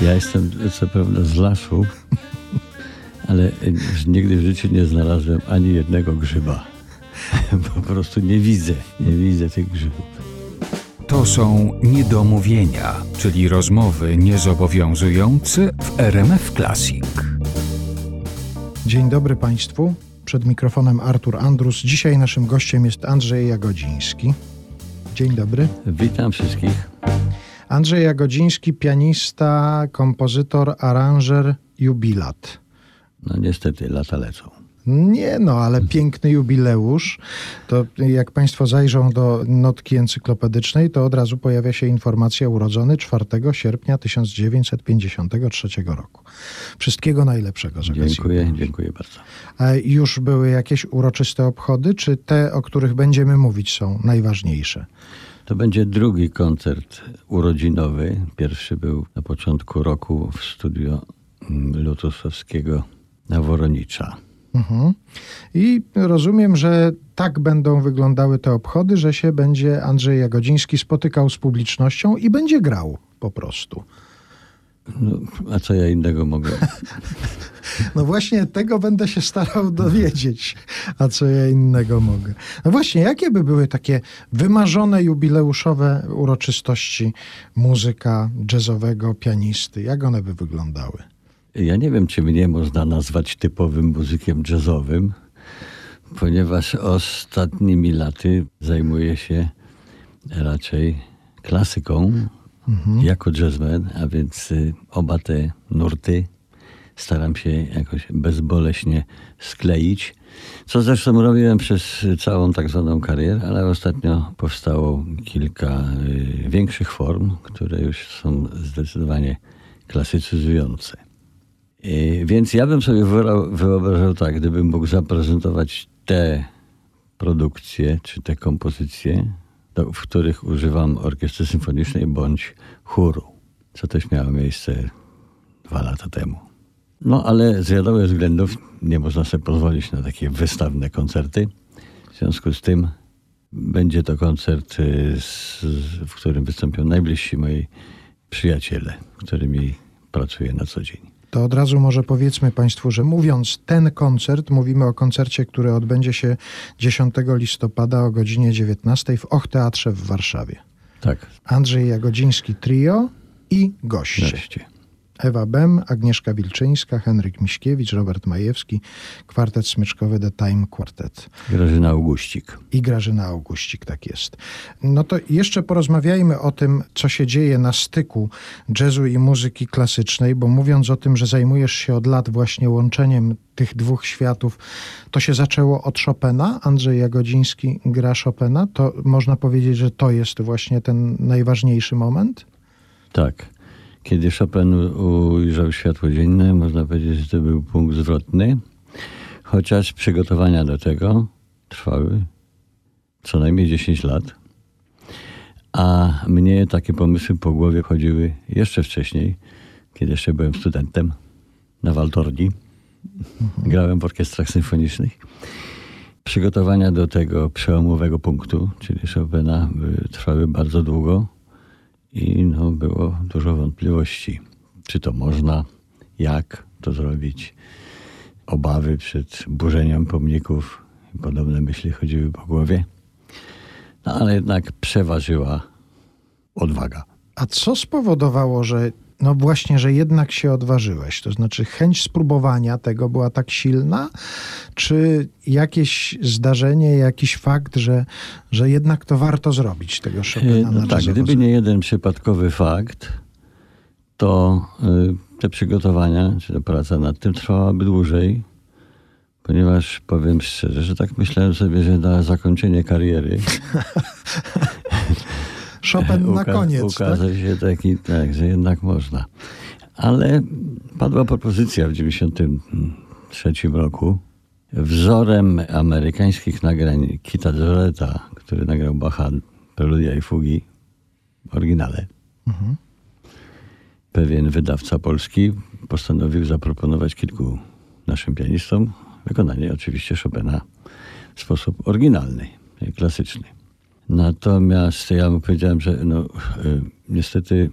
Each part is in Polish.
Ja jestem co prawda z lasu, ale nigdy w życiu nie znalazłem ani jednego grzyba. Po prostu nie widzę, nie widzę tych grzybów. To są niedomówienia, czyli rozmowy niezobowiązujące w RMF Classic. Dzień dobry Państwu. Przed mikrofonem Artur Andrus. Dzisiaj naszym gościem jest Andrzej Jagodziński. Dzień dobry. Witam wszystkich. Andrzej Jagodziński, pianista, kompozytor, aranżer, jubilat. No niestety, lata lecą. Nie no, ale piękny jubileusz. To jak Państwo zajrzą do notki encyklopedycznej, to od razu pojawia się informacja urodzony 4 sierpnia 1953 roku. Wszystkiego najlepszego Dziękuję, dziękuję bardzo. A już były jakieś uroczyste obchody, czy te, o których będziemy mówić, są najważniejsze? To będzie drugi koncert urodzinowy. Pierwszy był na początku roku w studio Lotusowskiego na Woronicza. Mhm. I rozumiem, że tak będą wyglądały te obchody, że się będzie Andrzej Jagodziński spotykał z publicznością i będzie grał po prostu. No, a co ja innego mogę? No właśnie tego będę się starał dowiedzieć, a co ja innego mogę. No właśnie, jakie by były takie wymarzone jubileuszowe uroczystości muzyka jazzowego, pianisty? Jak one by wyglądały? Ja nie wiem, czy mnie można nazwać typowym muzykiem jazzowym, ponieważ ostatnimi laty zajmuję się raczej klasyką jako jazzman, a więc y, oba te nurty staram się jakoś bezboleśnie skleić. Co zresztą robiłem przez całą tak zwaną karierę, ale ostatnio powstało kilka y, większych form, które już są zdecydowanie klasycyzujące. Y, Więc ja bym sobie wyobrażał, tak, gdybym mógł zaprezentować te produkcje czy te kompozycje, do, w których używam orkiestry symfonicznej bądź chóru, co też miało miejsce dwa lata temu. No ale z wiadomych względów nie można sobie pozwolić na takie wystawne koncerty. W związku z tym będzie to koncert, y, z, w którym wystąpią najbliżsi moi przyjaciele, którymi pracuję na co dzień. To od razu może powiedzmy Państwu, że mówiąc ten koncert, mówimy o koncercie, który odbędzie się 10 listopada o godzinie 19 w Och Teatrze w Warszawie. Tak, Andrzej Jagodziński Trio i goście. wreszcie. Ewa Bem, Agnieszka Wilczyńska, Henryk Miśkiewicz, Robert Majewski, kwartet smyczkowy The Time Quartet Grażyna Augustik. i Grażyna Augustik, tak jest. No to jeszcze porozmawiajmy o tym, co się dzieje na styku jazzu i muzyki klasycznej, bo mówiąc o tym, że zajmujesz się od lat właśnie łączeniem tych dwóch światów, to się zaczęło od Chopina. Andrzej Jagodziński gra Chopina. To można powiedzieć, że to jest właśnie ten najważniejszy moment? Tak. Kiedy Chopin ujrzał światło dzienne, można powiedzieć, że to był punkt zwrotny, chociaż przygotowania do tego trwały co najmniej 10 lat. A mnie takie pomysły po głowie chodziły jeszcze wcześniej, kiedy jeszcze byłem studentem na Waltorni. Grałem w orkiestrach symfonicznych. Przygotowania do tego przełomowego punktu, czyli Chopina, były- trwały bardzo długo i no, było dużo wątpliwości, czy to można, jak to zrobić. Obawy przed burzeniem pomników podobne myśli chodziły po głowie. No ale jednak przeważyła odwaga. A co spowodowało, że no właśnie, że jednak się odważyłeś? To znaczy chęć spróbowania tego była tak silna, czy jakieś zdarzenie, jakiś fakt, że, że jednak to warto zrobić tego E, Chopina No na tak, gdyby nie jeden przypadkowy fakt, to y, te przygotowania, czy ta praca nad tym trwałaby dłużej, ponieważ powiem szczerze, że tak myślałem sobie, że na zakończenie kariery Chopin na uka- koniec, tak? Ukazał się taki, tak, że jednak można. Ale padła propozycja w 1993 roku. Wzorem amerykańskich nagrań Kita Joreta, który nagrał Bacha, Preludia i Fugi w oryginale. Pewien wydawca polski postanowił zaproponować kilku naszym pianistom wykonanie oczywiście Chopina w sposób oryginalny, klasyczny. Natomiast ja mu powiedziałem, że no, y, niestety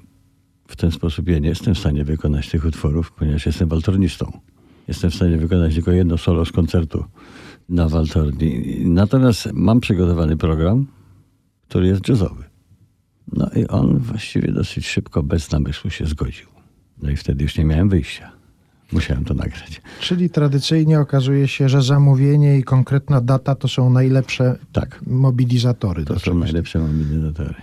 w ten sposób ja nie jestem w stanie wykonać tych utworów, ponieważ jestem waltornistą. Jestem w stanie wykonać tylko jedno solo z koncertu na waltorni. Natomiast mam przygotowany program, który jest jazzowy. No i on właściwie dosyć szybko, bez namysłu się zgodził. No i wtedy już nie miałem wyjścia. Musiałem to nagrać. Czyli tradycyjnie okazuje się, że zamówienie i konkretna data to są najlepsze Tak, mobilizatory. to są najlepsze mobilizatory.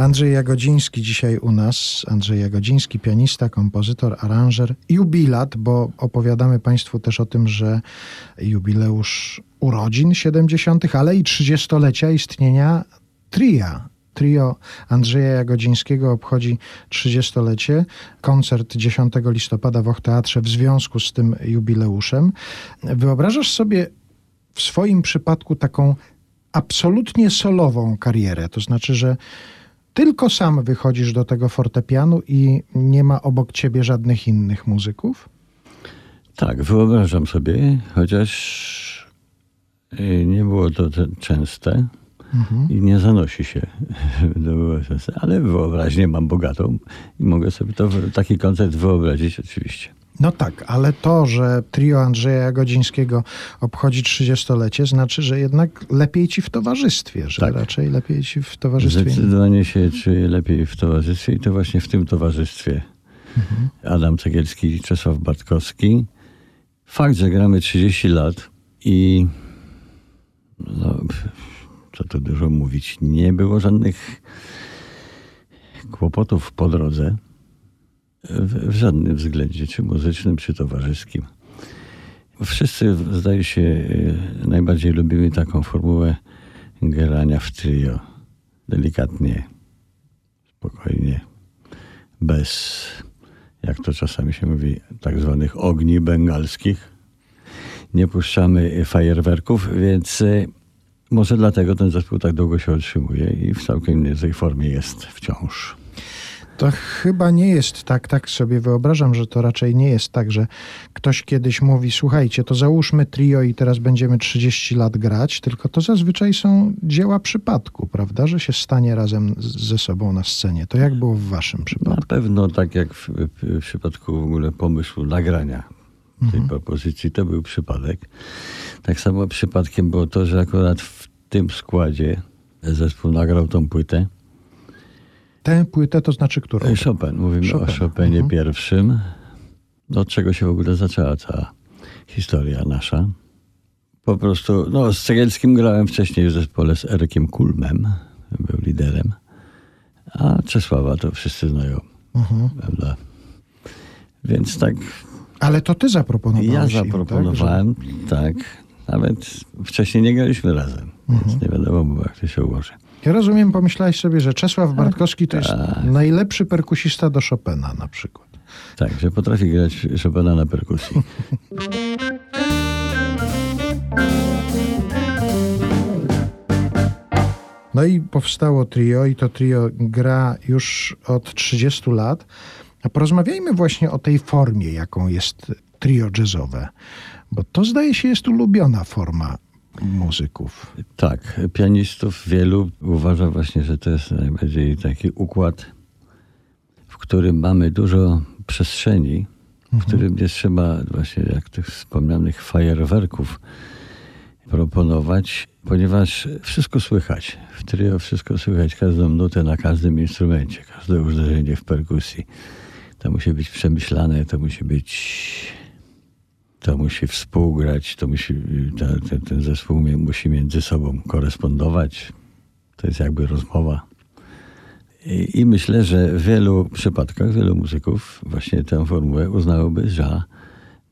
Andrzej Jagodziński dzisiaj u nas. Andrzej Jagodziński, pianista, kompozytor, aranżer, jubilat, bo opowiadamy Państwu też o tym, że jubileusz urodzin 70., ale i 30-lecia istnienia tria. Trio Andrzeja Jagodzińskiego obchodzi 30-lecie. Koncert 10 listopada w Och Teatrze w związku z tym jubileuszem. Wyobrażasz sobie w swoim przypadku taką absolutnie solową karierę, to znaczy, że tylko sam wychodzisz do tego fortepianu i nie ma obok ciebie żadnych innych muzyków? Tak, wyobrażam sobie, chociaż y, nie było to te- częste i nie zanosi się do częste, ale wyobraźnię mam bogatą i mogę sobie to, taki koncert wyobrazić oczywiście. No tak, ale to, że trio Andrzeja Jagodzińskiego obchodzi 30-lecie, znaczy, że jednak lepiej ci w towarzystwie, że Tak. raczej lepiej ci w towarzystwie. Zdecydowanie się czuję lepiej w towarzystwie i to właśnie w tym towarzystwie. Adam Cegielski, Czesław Bartkowski. Fakt, że gramy 30 lat i no, co tu dużo mówić, nie było żadnych kłopotów po drodze w, w żadnym względzie, czy muzycznym, czy towarzyskim. Wszyscy, zdaje się, y, najbardziej lubimy taką formułę grania w trio. Delikatnie, spokojnie, bez, jak to czasami się mówi, tak zwanych ogni bengalskich. Nie puszczamy fajerwerków, więc y, może dlatego ten zespół tak długo się utrzymuje i w całkiem niezłej formie jest wciąż. To chyba nie jest tak, tak sobie wyobrażam, że to raczej nie jest tak, że ktoś kiedyś mówi, słuchajcie, to załóżmy trio i teraz będziemy 30 lat grać, tylko to zazwyczaj są dzieła przypadku, prawda, że się stanie razem ze sobą na scenie. To jak było w waszym Na przypadku? pewno tak jak w, w, przypadku w ogóle pomysłu nagrania tej Mhm. propozycji, to był przypadek. Tak samo przypadkiem było to, że akurat w tym składzie zespół nagrał tą płytę. Tę płytę to znaczy którą? Chopin, mówimy Chopina. o Chopinie Mhm. pierwszym. Od czego się w ogóle zaczęła cała historia nasza. Po prostu, no z Cegielskim grałem wcześniej w zespole z Erykiem Kulmem, był liderem. A Czesława to wszyscy znają, Mhm. prawda? Więc tak Ale to ty zaproponowałeś ja im, tak, zaproponowałem, tak, Nawet wcześniej nie graliśmy razem, Mhm. więc nie wiadomo było, jak to się ułoży. Ja rozumiem, pomyślałeś sobie, że Czesław Bartkowski to jest najlepszy perkusista do Chopina na przykład. Tak, że potrafi grać Chopina na perkusji. No i powstało trio i to trio gra już od 30 lat. A porozmawiajmy właśnie o tej formie, jaką jest trio jazzowe. Bo to zdaje się jest ulubiona forma muzyków. Tak, pianistów wielu uważa właśnie, że to jest najbardziej taki układ, w którym mamy dużo przestrzeni, w którym nie trzeba właśnie jak tych wspomnianych fajerwerków proponować, ponieważ wszystko słychać. W trio wszystko słychać, każdą nutę na każdym instrumencie, każde uderzenie w perkusji. To musi być przemyślane, to musi być to musi współgrać, to musi, ta, ten, zespół musi między sobą korespondować. To jest jakby rozmowa. I, I myślę, że w wielu przypadkach, wielu muzyków właśnie tę formułę uznałoby za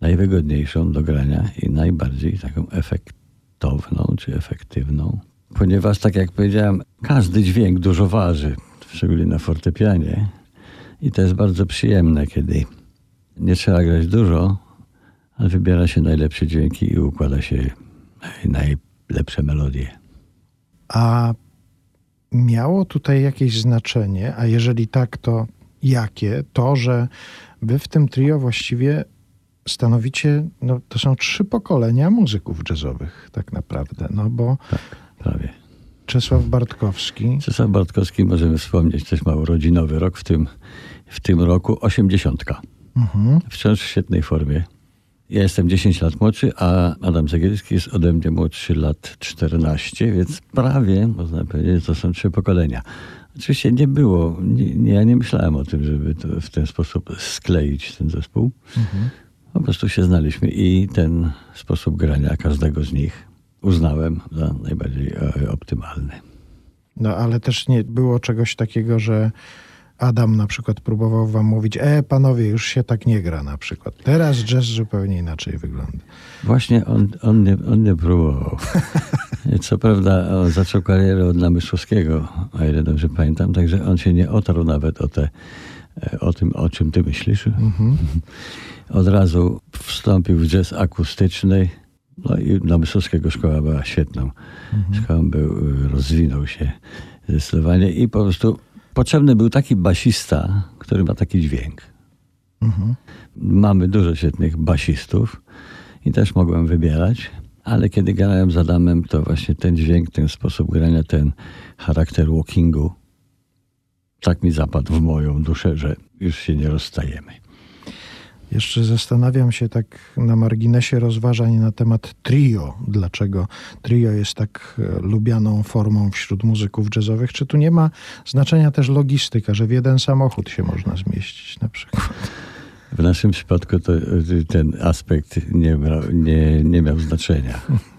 najwygodniejszą do grania i najbardziej taką efektowną czy efektywną. Ponieważ, tak jak powiedziałem, każdy dźwięk dużo waży, szczególnie na fortepianie. I to jest bardzo przyjemne, kiedy nie trzeba grać dużo, wybiera się najlepsze dźwięki i układa się naj- najlepsze melodie. A miało tutaj jakieś znaczenie, a jeżeli tak, to jakie? To, że wy w tym trio właściwie stanowicie, no to są trzy pokolenia muzyków jazzowych tak naprawdę, no bo Tak, prawie. Czesław Bartkowski, Czesław Bartkowski możemy wspomnieć, też ma urodzinowy rok w tym, w tym roku, osiemdziesiątka. mhm, Wciąż w świetnej formie. Ja jestem 10 lat młodszy, a Adam Cegielski jest ode mnie młodszy lat 14, więc prawie, można powiedzieć, to są trzy pokolenia. Oczywiście nie było, nie, ja nie myślałem o tym, żeby w ten sposób skleić ten zespół. Po prostu się znaliśmy i ten sposób grania każdego z nich uznałem za najbardziej e, optymalny. no ale też nie było czegoś takiego, że Adam na przykład próbował wam mówić, e panowie, już się tak nie gra na przykład. Teraz jazz zupełnie inaczej wygląda. Właśnie on, on, nie, on nie próbował. Co prawda on zaczął karierę od Namysłowskiego, o ile dobrze pamiętam, także on się nie otarł nawet o, te, e, o tym, o czym ty myślisz. Od razu wstąpił w jazz akustyczny, no i Namysłowskiego szkoła była świetną. Szkołą był, e, rozwinął się zdecydowanie i po prostu potrzebny był taki basista, który ma taki dźwięk. Mamy dużo świetnych basistów i też mogłem wybierać, ale kiedy grałem z Adamem, to właśnie ten dźwięk, ten sposób grania, ten charakter walkingu tak mi zapadł w moją duszę, że już się nie rozstajemy. Jeszcze zastanawiam się tak na marginesie rozważań na temat trio. Dlaczego trio jest tak e, lubianą formą wśród muzyków jazzowych? Czy tu nie ma znaczenia też logistyka, że w jeden samochód się można zmieścić na przykład? W naszym przypadku to, y, ten aspekt nie, nie, nie miał znaczenia.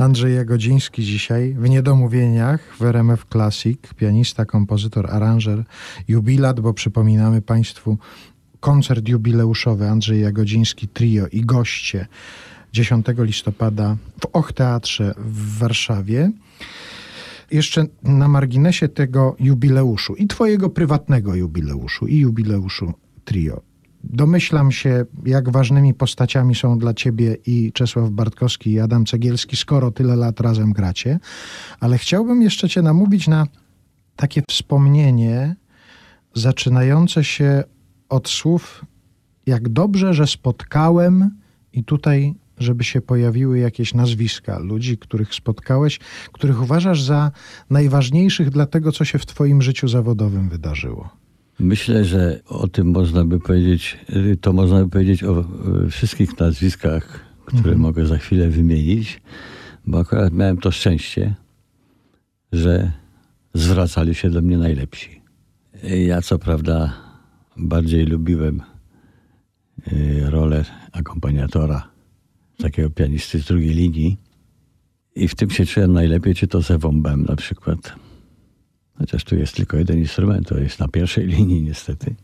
Andrzej Jagodziński dzisiaj w Niedomówieniach w RMF Classic, pianista, kompozytor, aranżer, jubilat, bo przypominamy Państwu koncert jubileuszowy Andrzej Jagodziński Trio i goście 10 listopada w Och Teatrze w Warszawie. Jeszcze na marginesie tego jubileuszu i twojego prywatnego jubileuszu i jubileuszu Trio. Domyślam się, jak ważnymi postaciami są dla ciebie i Czesław Bartkowski i Adam Cegielski, skoro tyle lat razem gracie, ale chciałbym jeszcze cię namówić na takie wspomnienie zaczynające się od słów jak dobrze, że spotkałem i tutaj żeby się pojawiły jakieś nazwiska ludzi, których spotkałeś, których uważasz za najważniejszych dla tego, co się w twoim życiu zawodowym wydarzyło. Myślę, że o tym można by powiedzieć, to można by powiedzieć o e, wszystkich nazwiskach, które mogę za chwilę wymienić, bo akurat miałem to szczęście, że zwracali się do mnie najlepsi. Ja co prawda bardziej lubiłem e, rolę akompaniatora, takiego pianisty z drugiej linii i w tym się czułem najlepiej, czy to z Ewą Bem na przykład. Chociaż tu jest tylko jeden instrument, to jest na pierwszej linii niestety.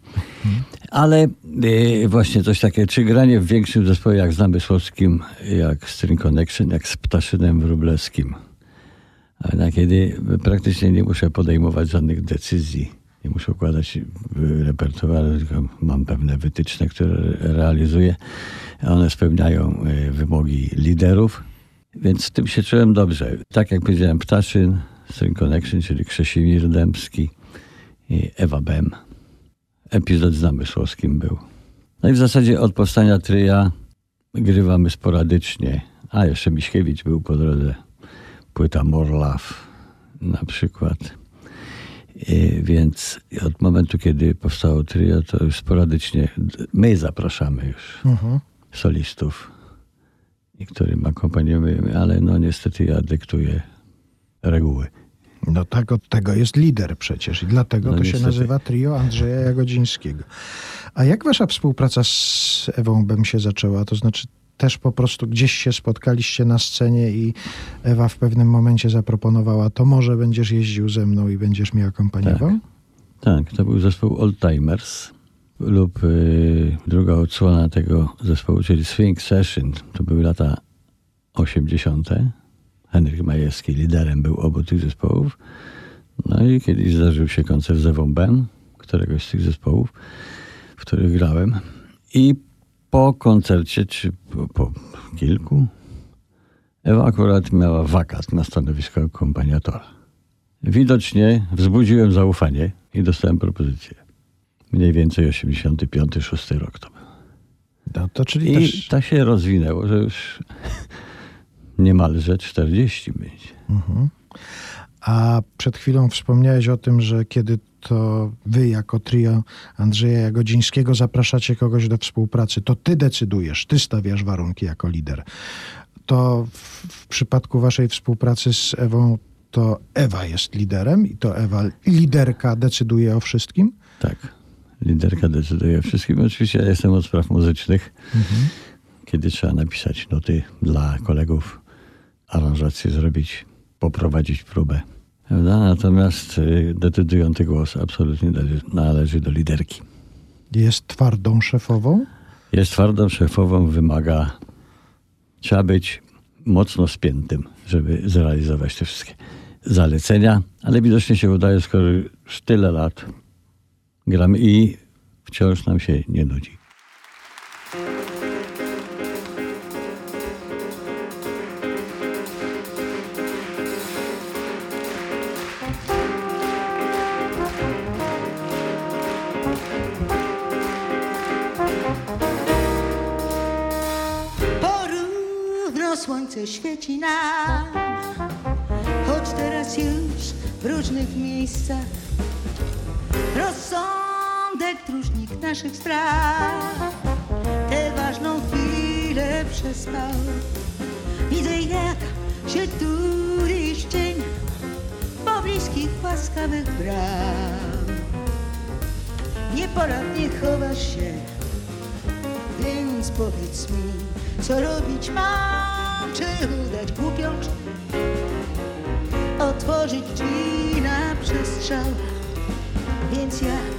Ale y, właśnie coś takiego, czy granie w większym zespole jak z Namysłowskim, jak String Connection, jak z Ptaszynem Wróblewskim. Na kiedy praktycznie nie muszę podejmować żadnych decyzji. Nie muszę układać repertuaru, tylko mam pewne wytyczne, które realizuję. One spełniają y, wymogi liderów, więc z tym się czułem dobrze. Tak jak powiedziałem, Ptaszyn, String Connection, czyli Krzesimir Dębski i Ewa Bem. Epizod z Namysłowskim był. No i w zasadzie od powstania tryja grywamy sporadycznie. A jeszcze Miśkiewicz był po drodze. Płyta Morlaw na przykład. I więc od momentu, kiedy powstało trio, to już sporadycznie my zapraszamy już solistów, i którym akompaniujemy, ale no niestety ja dyktuję reguły. No tak, od tego jest lider przecież i dlatego No to się niestety. nazywa trio Andrzeja Jagodzińskiego. A jak wasza współpraca z Ewą Bem się zaczęła? To znaczy też po prostu gdzieś się spotkaliście na scenie i Ewa w pewnym momencie zaproponowała, to może będziesz jeździł ze mną i będziesz mnie akompaniował? Tak, to był zespół Old Timers lub y, druga odsłona tego zespołu, czyli Swing Session. To były lata 80. Henryk Majewski liderem był obu tych zespołów. No i kiedyś zdarzył się koncert z Ewą Ben, któregoś z tych zespołów, w których grałem. I po koncercie, czy po, po kilku, Ewa akurat miała wakat na stanowisko akompaniatora. Widocznie wzbudziłem zaufanie i dostałem propozycję. Mniej więcej 85-6 rok to był. No to czyli I też... tak się rozwinęło, że już niemalże 40 będzie. A przed chwilą wspomniałeś o tym, że kiedy to wy jako trio Andrzeja Jagodzińskiego zapraszacie kogoś do współpracy, to ty decydujesz, ty stawiasz warunki jako lider. To w, w przypadku waszej współpracy z Ewą to Ewa jest liderem i to Ewa, liderka decyduje o wszystkim? Tak. Liderka decyduje o wszystkim. Oczywiście ja jestem od spraw muzycznych. Kiedy trzeba napisać noty dla kolegów, aranżację zrobić, poprowadzić próbę. Prawda? Natomiast y, decydujący głos absolutnie nale- należy do liderki. Jest twardą szefową? Jest twardą szefową, wymaga, trzeba być mocno spiętym, żeby zrealizować te wszystkie zalecenia, ale widocznie się udaje, skoro już tyle lat gramy i wciąż nam się nie nudzi. Słońce świeci nam, choć teraz już w różnych miejscach. Rozsądek, dróżnik naszych spraw, tę ważną chwilę przespał. Widzę jak się tuli cień po bliskich, łaskawych braw. Nieporadnie chowasz się więc powiedz mi, co robić mam, czy udać głupią grze. Otworzyć drzwi na przestrzał, więc jak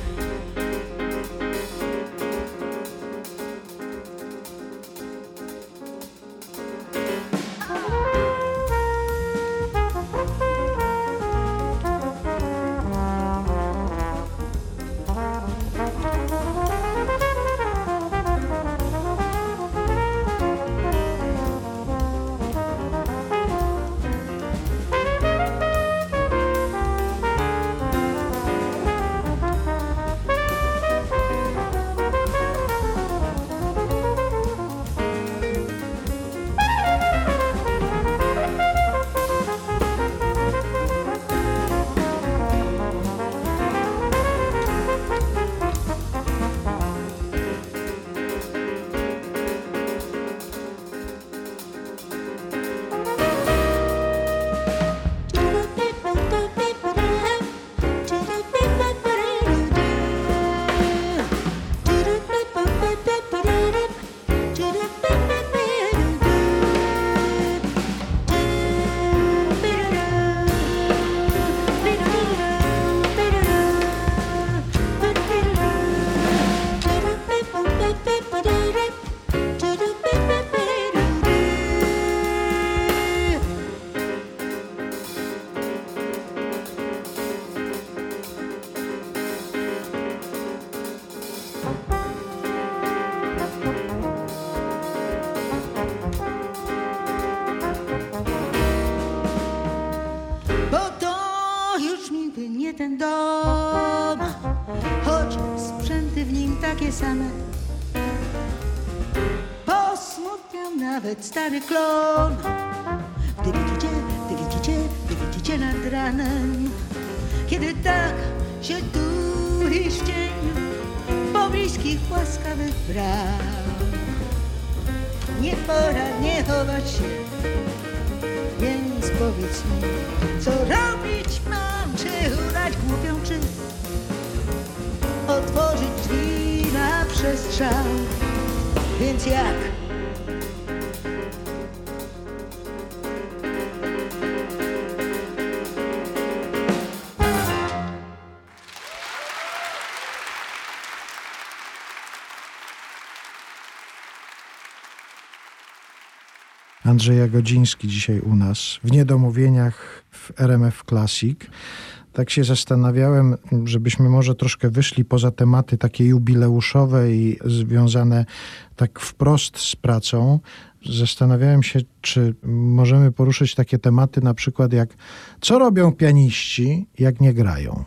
Andrzej Jagodziński dzisiaj u nas w Niedomówieniach w RMF Classic. Tak się zastanawiałem, żebyśmy może troszkę wyszli poza tematy takie jubileuszowe i związane tak wprost z pracą. Zastanawiałem się, czy możemy poruszyć takie tematy na przykład jak co robią pianiści, jak nie grają.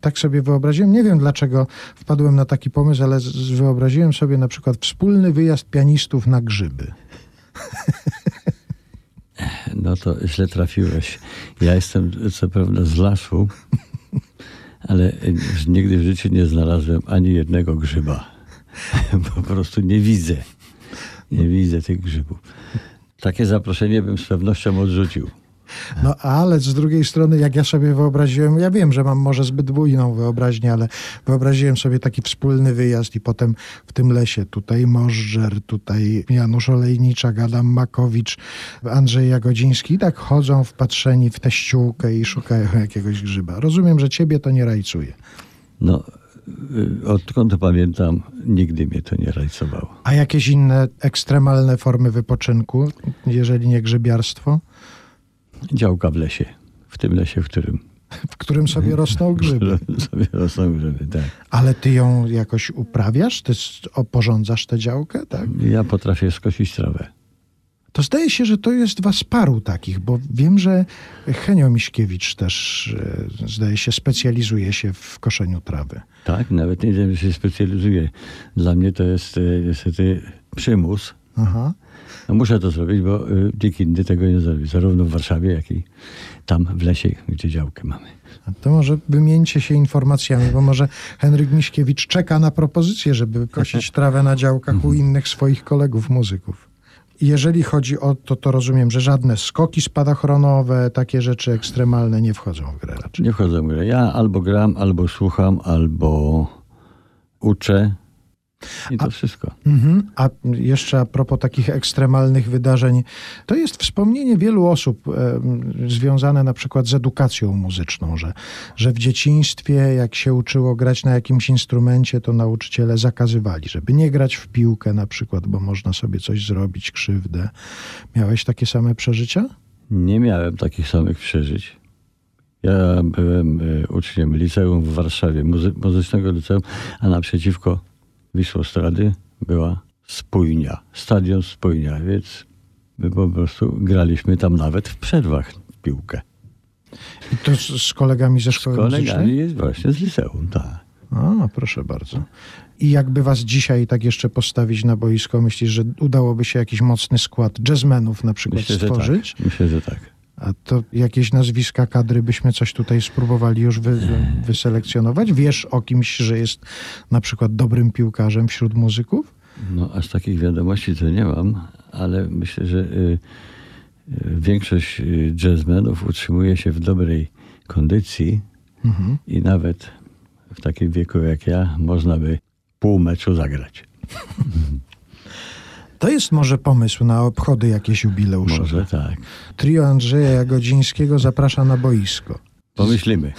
Tak sobie wyobraziłem, nie wiem dlaczego wpadłem na taki pomysł, ale wyobraziłem sobie na przykład wspólny wyjazd pianistów na grzyby. No to źle trafiłeś. Ja jestem co prawda z lasu, ale nigdy w życiu nie znalazłem ani jednego grzyba. Po prostu nie widzę. Nie widzę tych grzybów. Takie zaproszenie bym z pewnością odrzucił. No ale z drugiej strony, jak ja sobie wyobraziłem, ja wiem, że mam może zbyt bujną wyobraźnię, ale wyobraziłem sobie taki wspólny wyjazd i potem w tym lesie tutaj Możdżer, tutaj Janusz Olejniczak, Adam Makowicz, Andrzej Jagodziński i tak chodzą wpatrzeni w tę ściółkę i szukają jakiegoś grzyba. Rozumiem, że ciebie to nie rajcuje. No, y, odkąd pamiętam, nigdy mnie to nie rajcowało. A jakieś inne ekstremalne formy wypoczynku, jeżeli nie grzybiarstwo, Działka w lesie. W tym lesie, w którym w którym sobie rosną grzyby? sobie rosną grzyby, tak. Ale ty ją jakoś uprawiasz? Ty oporządzasz tę działkę, tak? Ja potrafię skosić trawę. To zdaje się, że to jest was paru takich, bo wiem, że Henio Miśkiewicz też, e, zdaje się, specjalizuje się w koszeniu trawy. Tak, nawet nie wiem, że się specjalizuję. Dla mnie to jest e, niestety przymus. Aha. No muszę to zrobić, bo y, nikt inny tego nie zrobi. Zarówno w Warszawie, jak i tam w lesie, gdzie działkę mamy. A To może wymieńcie się informacjami, bo może Henryk Miśkiewicz czeka na propozycję, żeby kosić trawę na działkach u innych swoich kolegów muzyków. Jeżeli chodzi o to, to rozumiem, że żadne skoki spadochronowe, takie rzeczy ekstremalne nie wchodzą w grę raczej. Nie wchodzę w grę. Ja albo gram, albo słucham, albo uczę. I to wszystko. Mhm. A jeszcze a propos takich ekstremalnych wydarzeń, to jest wspomnienie wielu osób e, związane na przykład z edukacją muzyczną, że, że w dzieciństwie, jak się uczyło grać na jakimś instrumencie, to nauczyciele zakazywali, żeby nie grać w piłkę na przykład, bo można sobie coś zrobić, krzywdę. Miałeś takie same przeżycia? Nie miałem takich samych przeżyć. Ja byłem y, uczniem liceum w Warszawie, muzy- muzycznego liceum, a naprzeciwko Wisłostrady była spójnia, stadion spójnia, więc my po prostu graliśmy tam nawet w przerwach w piłkę. I to z, z kolegami ze Z szkoły kolegami muzycznej? jest właśnie z liceum, tak. A, proszę bardzo. I jakby was dzisiaj tak jeszcze postawić na boisko, myślisz, że udałoby się jakiś mocny skład jazzmenów na przykład Myślę, że stworzyć? tak. Myślę, że tak. A to jakieś nazwiska kadry byśmy coś tutaj spróbowali już wy, wyselekcjonować? Wiesz o kimś, że jest na przykład dobrym piłkarzem wśród muzyków? No, aż takich wiadomości to nie mam, ale myślę, że y, y, większość y, jazzmenów utrzymuje się w dobrej kondycji i nawet w takim wieku jak ja można by pół meczu zagrać. To jest może pomysł na obchody jakieś jubileuszowe. Może tak. Trio Andrzeja Jagodzińskiego zaprasza na boisko. Pomyślimy.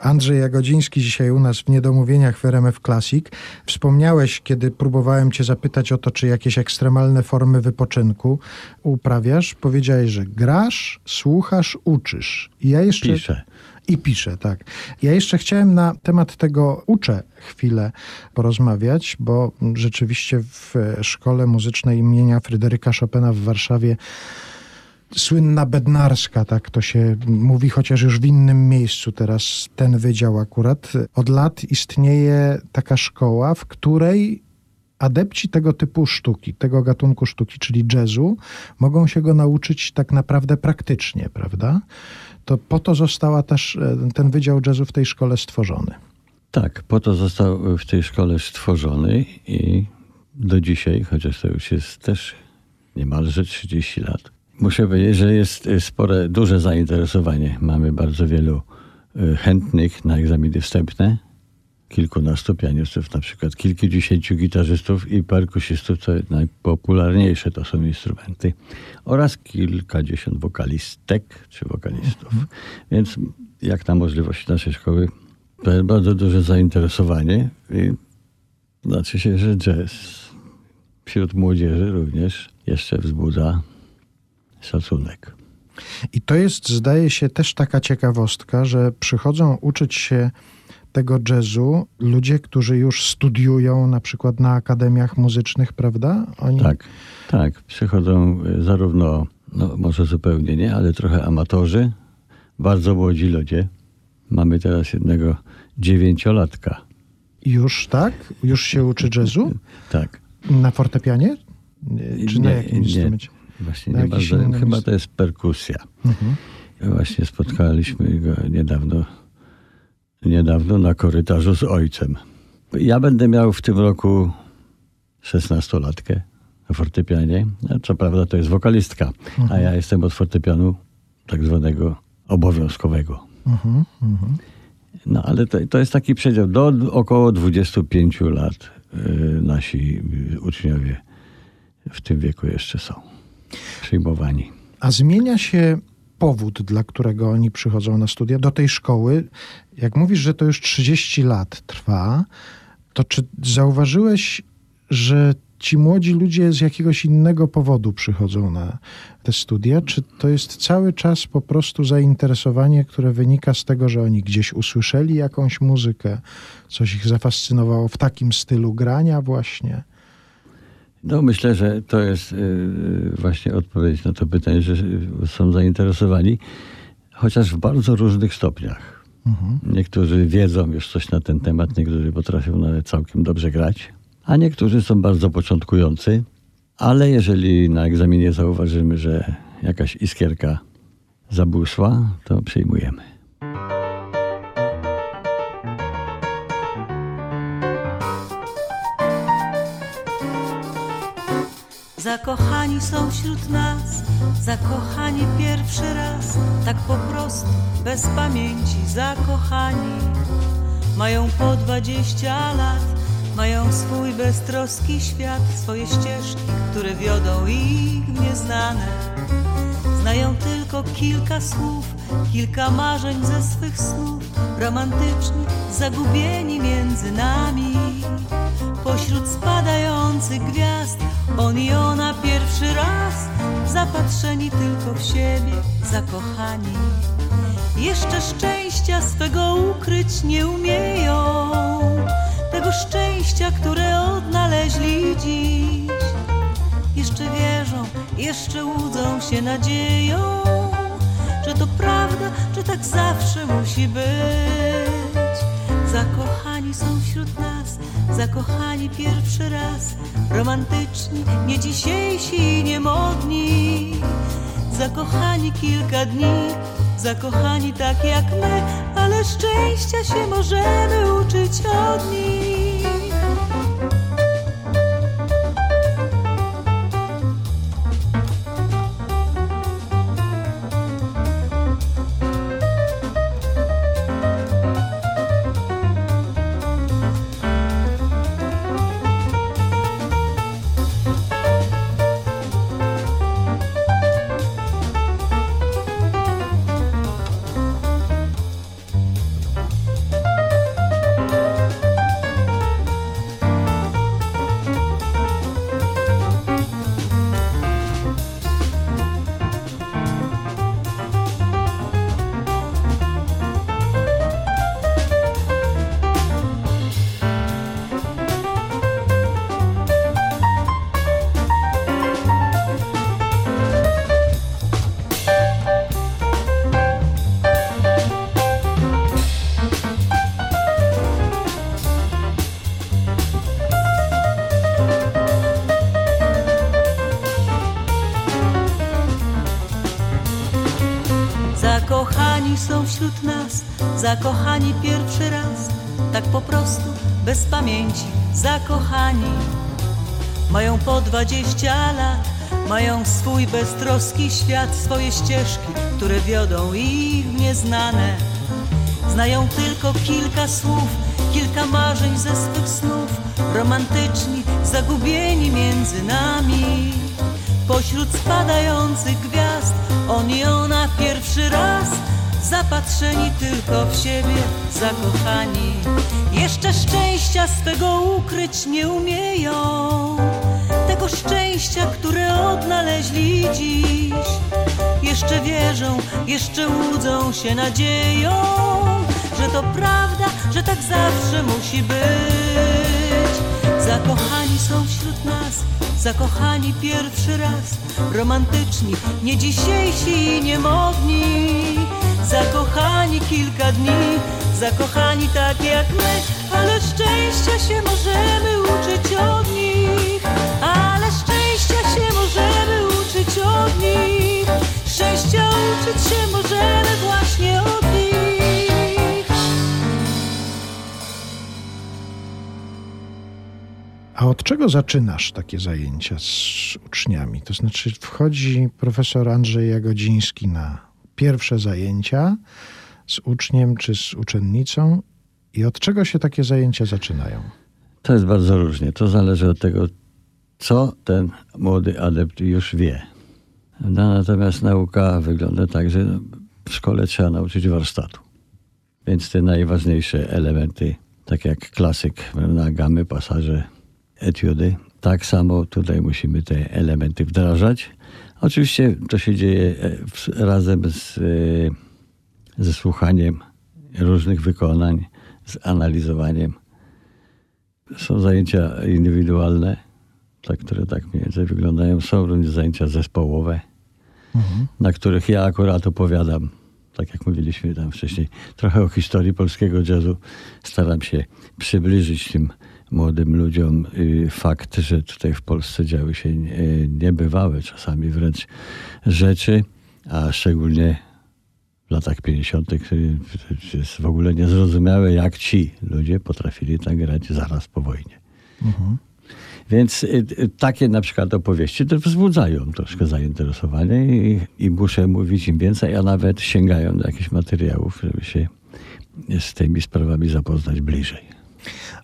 Andrzej Jagodziński dzisiaj u nas w Niedomówieniach w RMF Classic. Wspomniałeś, kiedy próbowałem cię zapytać o to, czy jakieś ekstremalne formy wypoczynku uprawiasz. Powiedziałeś, że grasz, słuchasz, uczysz. I ja jeszcze... Piszę. I piszę, tak. Ja jeszcze chciałem na temat tego uczę chwilę porozmawiać, bo rzeczywiście w szkole muzycznej imienia Fryderyka Chopina w Warszawie słynna bednarska, tak to się mówi, chociaż już w innym miejscu teraz ten wydział akurat. Od lat istnieje taka szkoła, w której adepci tego typu sztuki, tego gatunku sztuki, czyli jazzu, mogą się go nauczyć tak naprawdę praktycznie, prawda? To po to została też e, ten wydział jazzu w tej szkole stworzony. Tak, po to został w tej szkole stworzony i do dzisiaj, chociaż to już jest też niemalże 30 lat, muszę powiedzieć, że jest y, spore, duże zainteresowanie. Mamy bardzo wielu y, chętnych na egzaminy wstępne. Kilkunastu pianistów, na przykład kilkudziesięciu gitarzystów i perkusistów, co najpopularniejsze to są instrumenty, oraz kilkadziesiąt wokalistek czy wokalistów. Więc jak na możliwości naszej szkoły, to jest bardzo duże zainteresowanie i znaczy się, że jazz wśród młodzieży również jeszcze wzbudza szacunek. I to jest, zdaje się, też taka ciekawostka, że przychodzą uczyć się tego jazzu ludzie, którzy już studiują na przykład na akademiach muzycznych, prawda? Oni... Tak, tak. Przychodzą y, zarówno, no może zupełnie nie, ale trochę amatorzy, bardzo młodzi ludzie. Mamy teraz jednego dziewięciolatka. Już tak? Już się uczy jazzu? Tak. Na fortepianie? Nie, Czy na jakim instrumencie? Właśnie Na nie bardzo, chyba to jest perkusja. Mhm. Właśnie spotkaliśmy go niedawno, niedawno na korytarzu z ojcem. Ja będę miał w tym roku szesnastolatkę na fortepianie. A Co prawda to jest wokalistka, a ja jestem od fortepianu tak zwanego obowiązkowego. Mhm, mhm. No ale to, to jest taki przedział. Do około 25 lat y, nasi y, uczniowie w tym wieku jeszcze są przyjmowani. A zmienia się powód, dla którego oni przychodzą na studia do tej szkoły. Jak mówisz, że to już 30 lat trwa, to czy zauważyłeś, że ci młodzi ludzie z jakiegoś innego powodu przychodzą na te studia? Czy to jest cały czas po prostu zainteresowanie, które wynika z tego, że oni gdzieś usłyszeli jakąś muzykę, coś ich zafascynowało w takim stylu grania właśnie? No myślę, że to jest y, właśnie odpowiedź na to pytanie, że są zainteresowani, chociaż w bardzo różnych stopniach. Niektórzy wiedzą już coś na ten temat, niektórzy potrafią nawet całkiem dobrze grać, a niektórzy są bardzo początkujący, ale jeżeli na egzaminie zauważymy, że jakaś iskierka zabłysła, to przyjmujemy. Zakochani są wśród nas, zakochani pierwszy raz, tak po prostu, bez pamięci, zakochani. Mają po dwadzieścia lat, mają swój beztroski świat, swoje ścieżki, które wiodą ich w nieznane. Znają tylko kilka słów, kilka marzeń ze swych snów, romantyczni, zagubieni między nami. Pośród spadających gwiazd, on i ona pierwszy raz, zapatrzeni tylko w siebie, zakochani. Jeszcze szczęścia swego ukryć nie umieją, tego szczęścia, które odnaleźli dziś. Jeszcze wierzą, jeszcze łudzą się nadzieją, że to prawda, że tak zawsze musi być. Zakochani są wśród nas, zakochani pierwszy raz, romantyczni, nie dzisiejsi, nie modni. Zakochani kilka dni, zakochani tak jak my, ale szczęścia się możemy uczyć od nich. Zakochani są wśród nas, zakochani pierwszy raz, tak po prostu, bez pamięci, zakochani. Mają po dwadzieścia lat, mają swój beztroski świat, swoje ścieżki, które wiodą ich w nieznane. Znają tylko kilka słów, kilka marzeń ze swych snów, romantyczni, zagubieni między nami. Pośród spadających gwiazd, on i ona pierwszy raz, zapatrzeni tylko w siebie, zakochani. Jeszcze szczęścia swego ukryć nie umieją, tego szczęścia, które odnaleźli dziś. Jeszcze wierzą, jeszcze łudzą się nadzieją, że to prawda, że tak zawsze musi być. Zakochani są wśród nas, zakochani pierwszy raz, romantyczni, nie dzisiejsi, nie modni. Zakochani kilka dni, zakochani tak jak my, ale szczęścia się możemy uczyć od nich, ale szczęścia się możemy uczyć od nich, szczęścia uczyć się możemy właśnie od nich. A od czego zaczynasz takie zajęcia z uczniami? To znaczy, wchodzi profesor Andrzej Jagodziński na pierwsze zajęcia z uczniem czy z uczennicą, i od czego się takie zajęcia zaczynają? To jest bardzo różnie. To zależy od tego, co ten młody adept już wie. No, natomiast nauka wygląda tak, że w szkole trzeba nauczyć warsztatu. Więc te najważniejsze elementy, tak jak klasyk, prawda, gamy, pasaże, etiudy, tak samo tutaj musimy te elementy wdrażać. Oczywiście to się dzieje e, razem z, e, ze słuchaniem różnych wykonań, z analizowaniem. Są zajęcia indywidualne, tak, które tak mniej więcej wyglądają. Są również zajęcia zespołowe, na których ja akurat opowiadam, tak jak mówiliśmy tam wcześniej, trochę o historii polskiego jazzu. Staram się przybliżyć tym młodym ludziom y, fakt, że tutaj w Polsce działy się y, niebywałe czasami wręcz rzeczy, a szczególnie w latach 50. y, jest w ogóle niezrozumiałe, jak ci ludzie potrafili tak grać zaraz po wojnie. Więc y, y, takie na przykład opowieści to wzbudzają troszkę zainteresowanie i, i muszę mówić im więcej, a nawet sięgają do jakichś materiałów, żeby się z tymi sprawami zapoznać bliżej.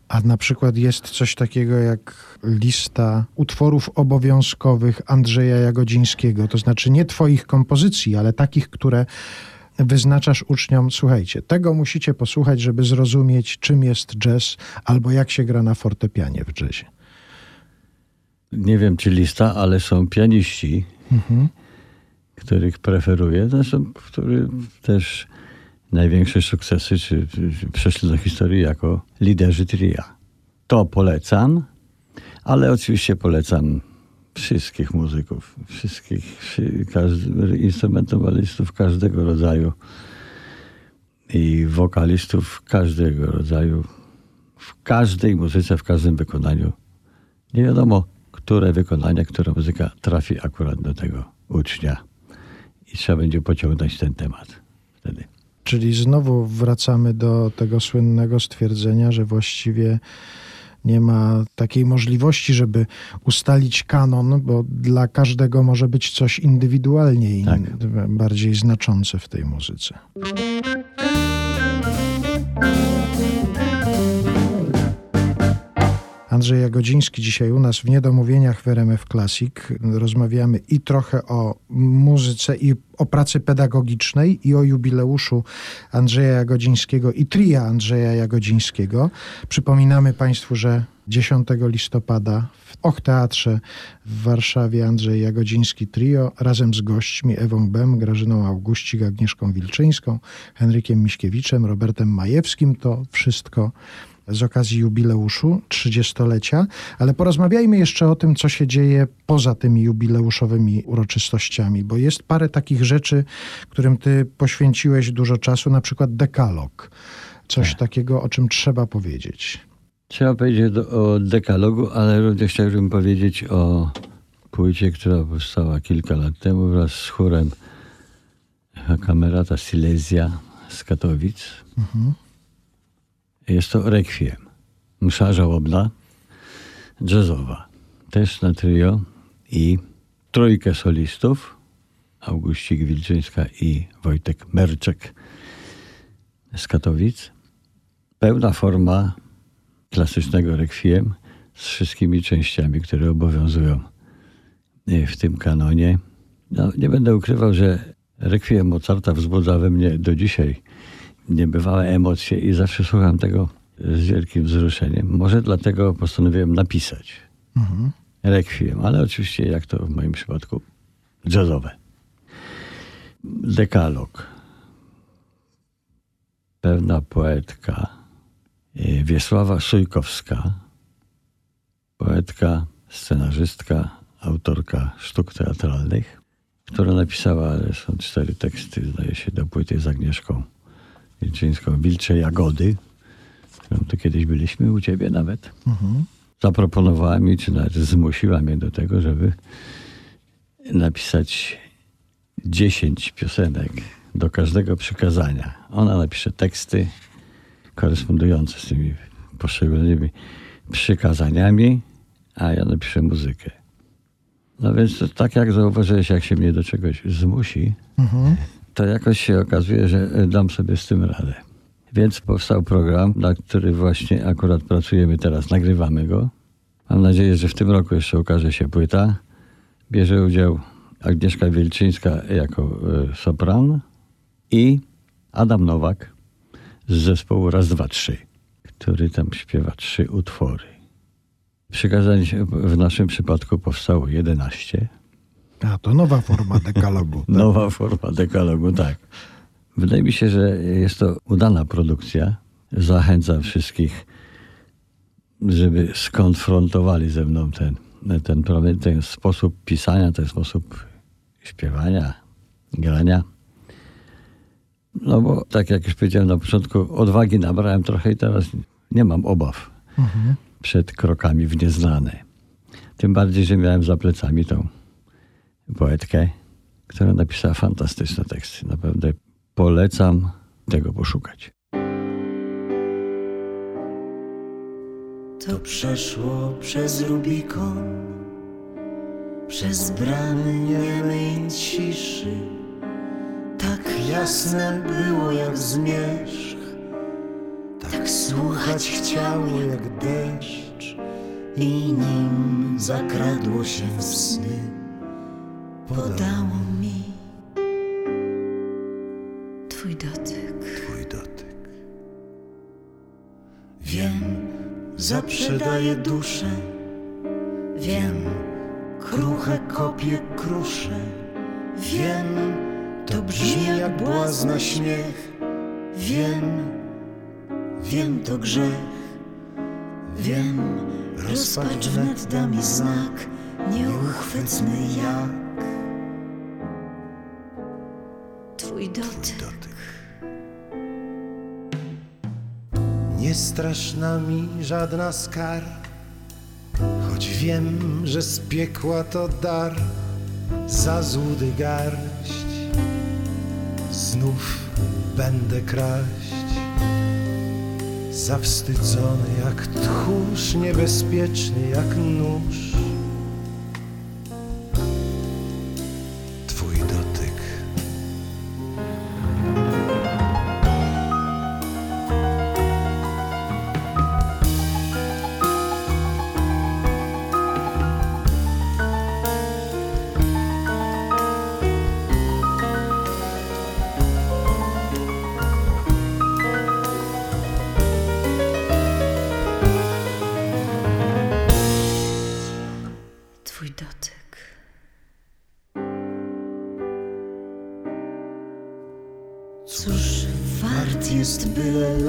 A na przykład jest coś takiego jak lista utworów obowiązkowych Andrzeja Jagodzińskiego, to znaczy nie twoich kompozycji, ale takich, które wyznaczasz uczniom, słuchajcie, tego musicie posłuchać, żeby zrozumieć, czym jest jazz, albo jak się gra na fortepianie w jazzie. Nie wiem, czy lista, ale są pianiści, których preferuję, zresztą, którzy też największe sukcesy czy, czy, przeszli do historii jako liderzy tria. To polecam, ale oczywiście polecam wszystkich muzyków, wszystkich wszy- każdy, każdego rodzaju i wokalistów każdego rodzaju, w każdej muzyce, w każdym wykonaniu. Nie wiadomo, które wykonanie, która muzyka trafi akurat do tego ucznia i trzeba będzie pociągnąć ten temat wtedy. Czyli znowu wracamy do tego słynnego stwierdzenia, że właściwie nie ma takiej możliwości, żeby ustalić kanon, bo dla każdego może być coś indywidualnie in, Tak. bardziej znaczące w tej muzyce. Andrzej Jagodziński dzisiaj u nas w Niedomówieniach w RMF Classic. Rozmawiamy i trochę o muzyce i o pracy pedagogicznej i o jubileuszu Andrzeja Jagodzińskiego i tria Andrzeja Jagodzińskiego. Przypominamy Państwu, że 10 listopada w Och Teatrze w Warszawie Andrzej Jagodziński Trio razem z gośćmi Ewą Bem, Grażyną Auguścik, Agnieszką Wilczyńską, Henrykiem Miśkiewiczem, Robertem Majewskim. To wszystko z okazji jubileuszu 30-lecia, ale porozmawiajmy jeszcze o tym, co się dzieje poza tymi jubileuszowymi uroczystościami, bo jest parę takich rzeczy, którym ty poświęciłeś dużo czasu, na przykład dekalog. Coś takiego, o czym trzeba powiedzieć. Trzeba powiedzieć do, o dekalogu, ale również chciałbym powiedzieć o płycie, która powstała kilka lat temu wraz z chórem Kamerata Silesia z Katowic. Jest to Requiem. Msza żałobna, jazzowa. Też na trio i trójkę solistów. Augustik Wilczyńska i Wojtek Merczek z Katowic. Pełna forma klasycznego rekwiem z wszystkimi częściami, które obowiązują y, w tym kanonie. No, nie będę ukrywał, że rekwiem Mozarta wzbudza we mnie do dzisiaj niebywałe emocje i zawsze słucham tego z wielkim wzruszeniem. Może dlatego postanowiłem napisać rekwiem, ale oczywiście jak to w moim przypadku jazzowe. Dekalog. Pewna poetka y, Wiesława Sujkowska, poetka, scenarzystka, autorka sztuk teatralnych, która napisała, ale są cztery teksty, zdaje się, do płyty z Agnieszką Wilczyńską, Wilcze Jagody, którą tu kiedyś byliśmy u ciebie nawet. Zaproponowała mi, czy nawet zmusiła mnie do tego, żeby napisać 10 piosenek do każdego przykazania. Ona napisze teksty korespondujące z tymi poszczególnymi przykazaniami, a ja napiszę muzykę. No więc tak jak zauważyłeś, jak się mnie do czegoś zmusi, to jakoś się okazuje, że dam sobie z tym radę. Więc powstał program, na który właśnie akurat pracujemy teraz, nagrywamy go. Mam nadzieję, że w tym roku jeszcze ukaże się płyta. Bierze udział Agnieszka Wielczyńska jako e, sopran i Adam Nowak z zespołu Raz, Dwa, Trzy, który tam śpiewa trzy utwory. Przykazań w naszym przypadku powstało 11. A, to nowa forma dekalogu. tak? Nowa forma dekalogu, tak. Wydaje mi się, że jest to udana produkcja. Zachęcam wszystkich, żeby skonfrontowali ze mną ten, ten problem, ten sposób pisania, ten sposób śpiewania, grania. No bo tak jak już powiedziałem na początku, odwagi nabrałem trochę i teraz nie mam obaw przed krokami w nieznane. Tym bardziej, że miałem za plecami tą poetkę, która napisała fantastyczne teksty. Naprawdę polecam tego poszukać. To przeszło przez Rubikon, przez bramy niemej ciszy. Tak jasne było jak zmierzch, tak słuchać chciało jak deszcz. I nim zakradło się w podało mi Twój dotyk. Twój dotyk. Wiem, zaprzedaję duszę. Wiem, kruche kopie krusze. Wiem, to brzmi jak błazna śmiech. Wiem, wiem to grzech. Wiem, rozpacz wnet da mi znak, nieuchwytny jak Twój dotyk. Nie straszna mi żadna skar, choć wiem, że z piekła to dar, za złudy garść. Znów będę kraść, zawstydzony jak tchórz, niebezpieczny jak nóż.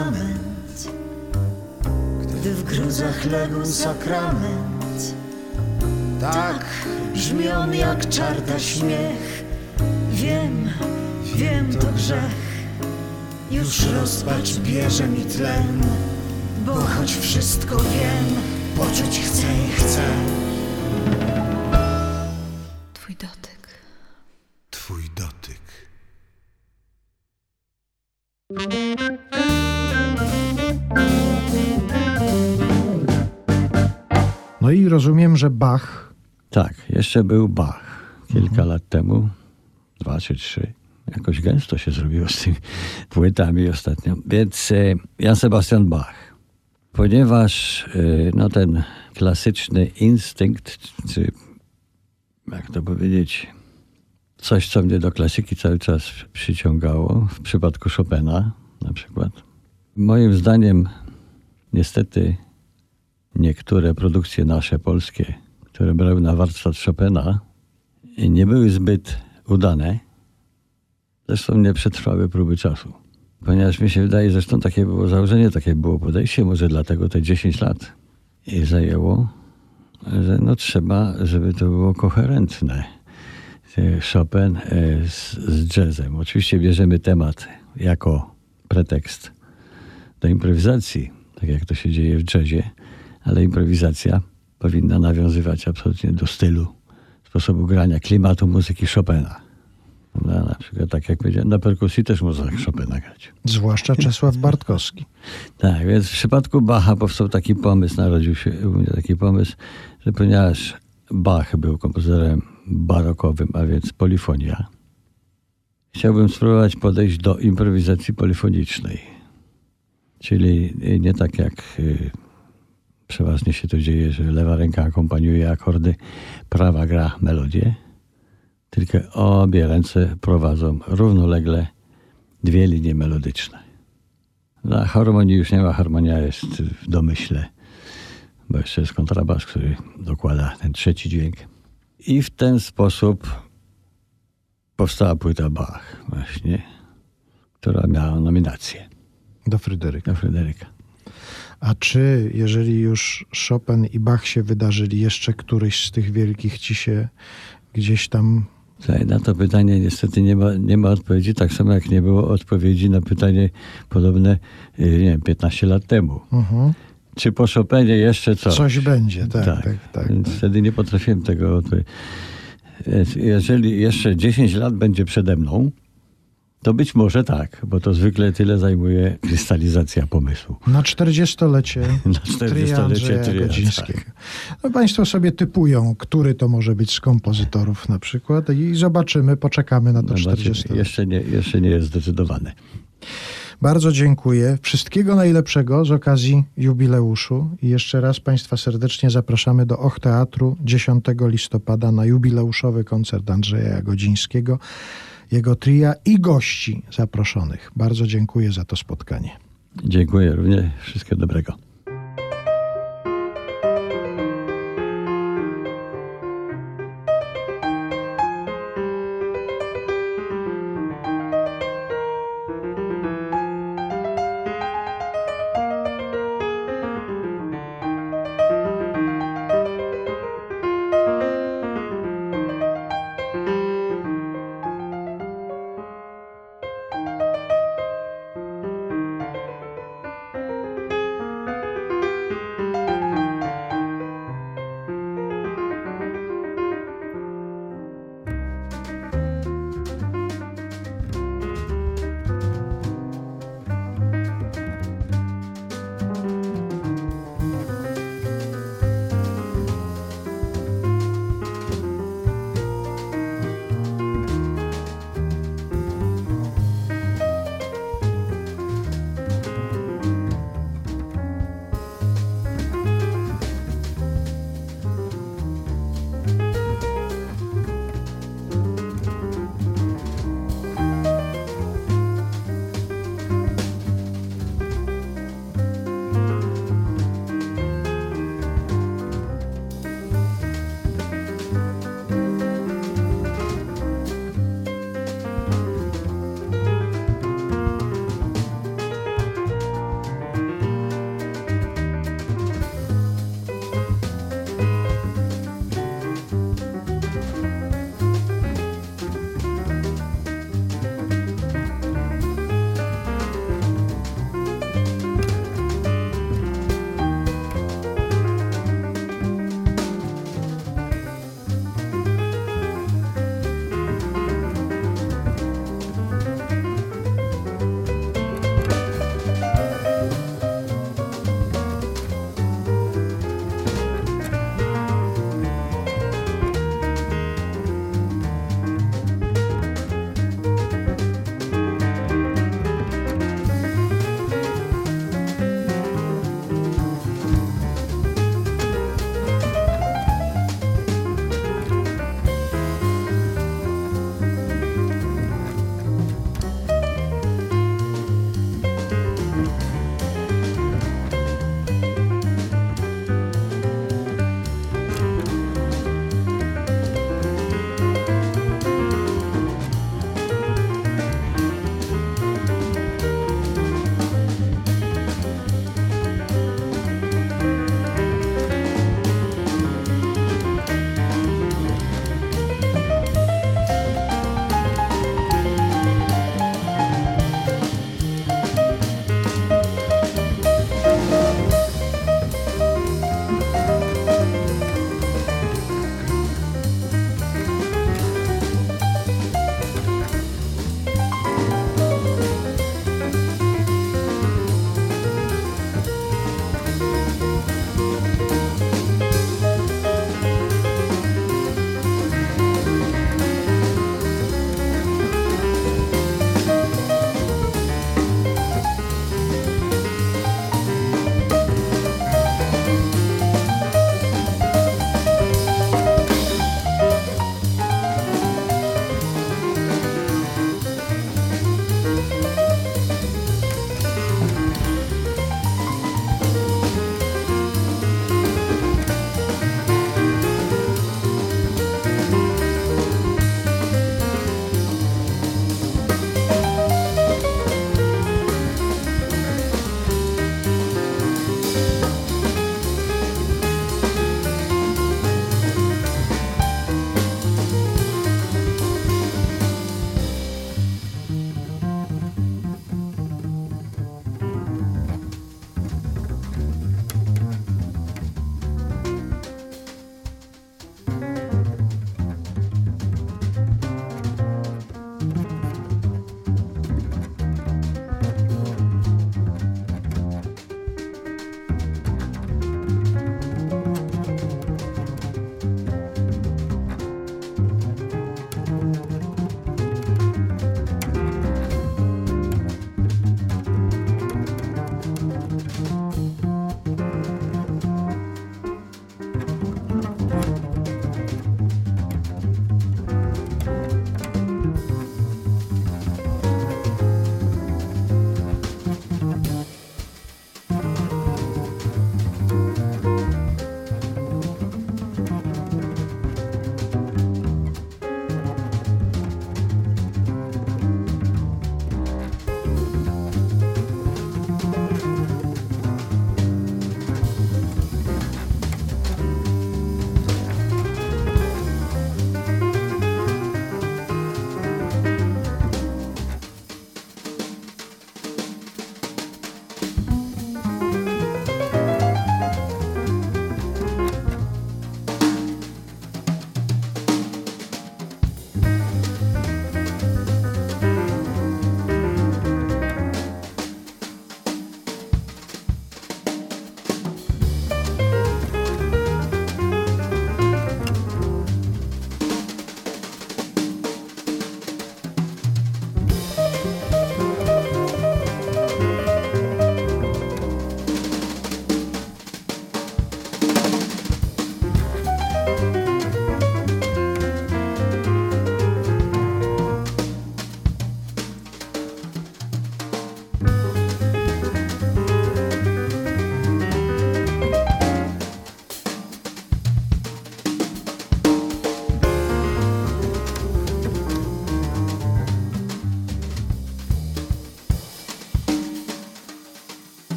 Byle lament, gdy w gruzach legł sakrament. Tak brzmi on jak czarda śmiech. Wiem, wiem to grzech. Już rozpacz bierze mi tlen, bo choć wszystko wiem, poczuć chcę i chcę. Twój dotyk. Twój dotyk. Rozumiem, że Bach Tak, jeszcze był Bach kilka lat temu, dwa czy trzy. Jakoś gęsto się zrobiło z tymi płytami ostatnio. Więc e, Jan Sebastian Bach. Ponieważ e, no, ten klasyczny instynkt, czy jak to powiedzieć, coś, co mnie do klasyki cały czas przyciągało, w przypadku Chopina na przykład. Moim zdaniem, niestety, niektóre produkcje nasze polskie, które brały na warsztat Chopina, nie były zbyt udane. Zresztą nie przetrwały próby czasu. Ponieważ mi się wydaje, zresztą takie było założenie, takie było podejście, może dlatego te 10 lat i zajęło, że no trzeba, żeby to było koherentne. Chopin e, z, z jazzem. Oczywiście bierzemy temat jako pretekst do improwizacji, tak jak to się dzieje w jazzie, ale improwizacja powinna nawiązywać absolutnie do stylu, sposobu grania, klimatu muzyki Chopina. Prawda? Na przykład, tak jak powiedziałem, na perkusji też można Chopina grać. zwłaszcza Czesław Bartkowski. Tak, więc w przypadku Bacha powstał taki pomysł, narodził się u mnie taki pomysł, że ponieważ Bach był kompozytorem barokowym, a więc polifonia, chciałbym spróbować podejść do improwizacji polifonicznej. Czyli nie tak jak y, przeważnie się to dzieje, że lewa ręka akompaniuje akordy, prawa gra melodię, tylko obie ręce prowadzą równolegle dwie linie melodyczne. Dla harmonii już nie ma, harmonia jest w domyśle, bo jeszcze jest kontrabas, który dokłada ten trzeci dźwięk. I w ten sposób powstała płyta Bach właśnie, która miała nominację Do Fryderyka. do Fryderyka. A czy, jeżeli już Chopin i Bach się wydarzyli, jeszcze któryś z tych wielkich ci się gdzieś tam Słuchaj, Na to pytanie niestety nie ma, nie ma odpowiedzi, tak samo jak nie było odpowiedzi na pytanie podobne, y, nie wiem, 15 lat temu. mhm, Czy po Chopinie jeszcze coś? coś będzie? Tak, tak, tak. tak, Więc wtedy nie potrafiłem tego odpowiedzieć. Jeżeli jeszcze 10 lat będzie przede mną, To być może tak, bo to zwykle tyle zajmuje krystalizacja pomysłu. Na 40-lecie Na tria 40-lecie Andrzeja tria, Godzińskiego. tak. No państwo sobie typują, który to może być z kompozytorów na przykład i zobaczymy, poczekamy na to Zobaczymy. 40 Jeszcze nie, jeszcze nie jest zdecydowane. Bardzo dziękuję. Wszystkiego najlepszego z okazji jubileuszu i jeszcze raz Państwa serdecznie zapraszamy do Och Teatru 10 listopada na jubileuszowy koncert Andrzeja Godzińskiego, jego tria i gości zaproszonych. Bardzo dziękuję za to spotkanie. Dziękuję również. Wszystkiego dobrego.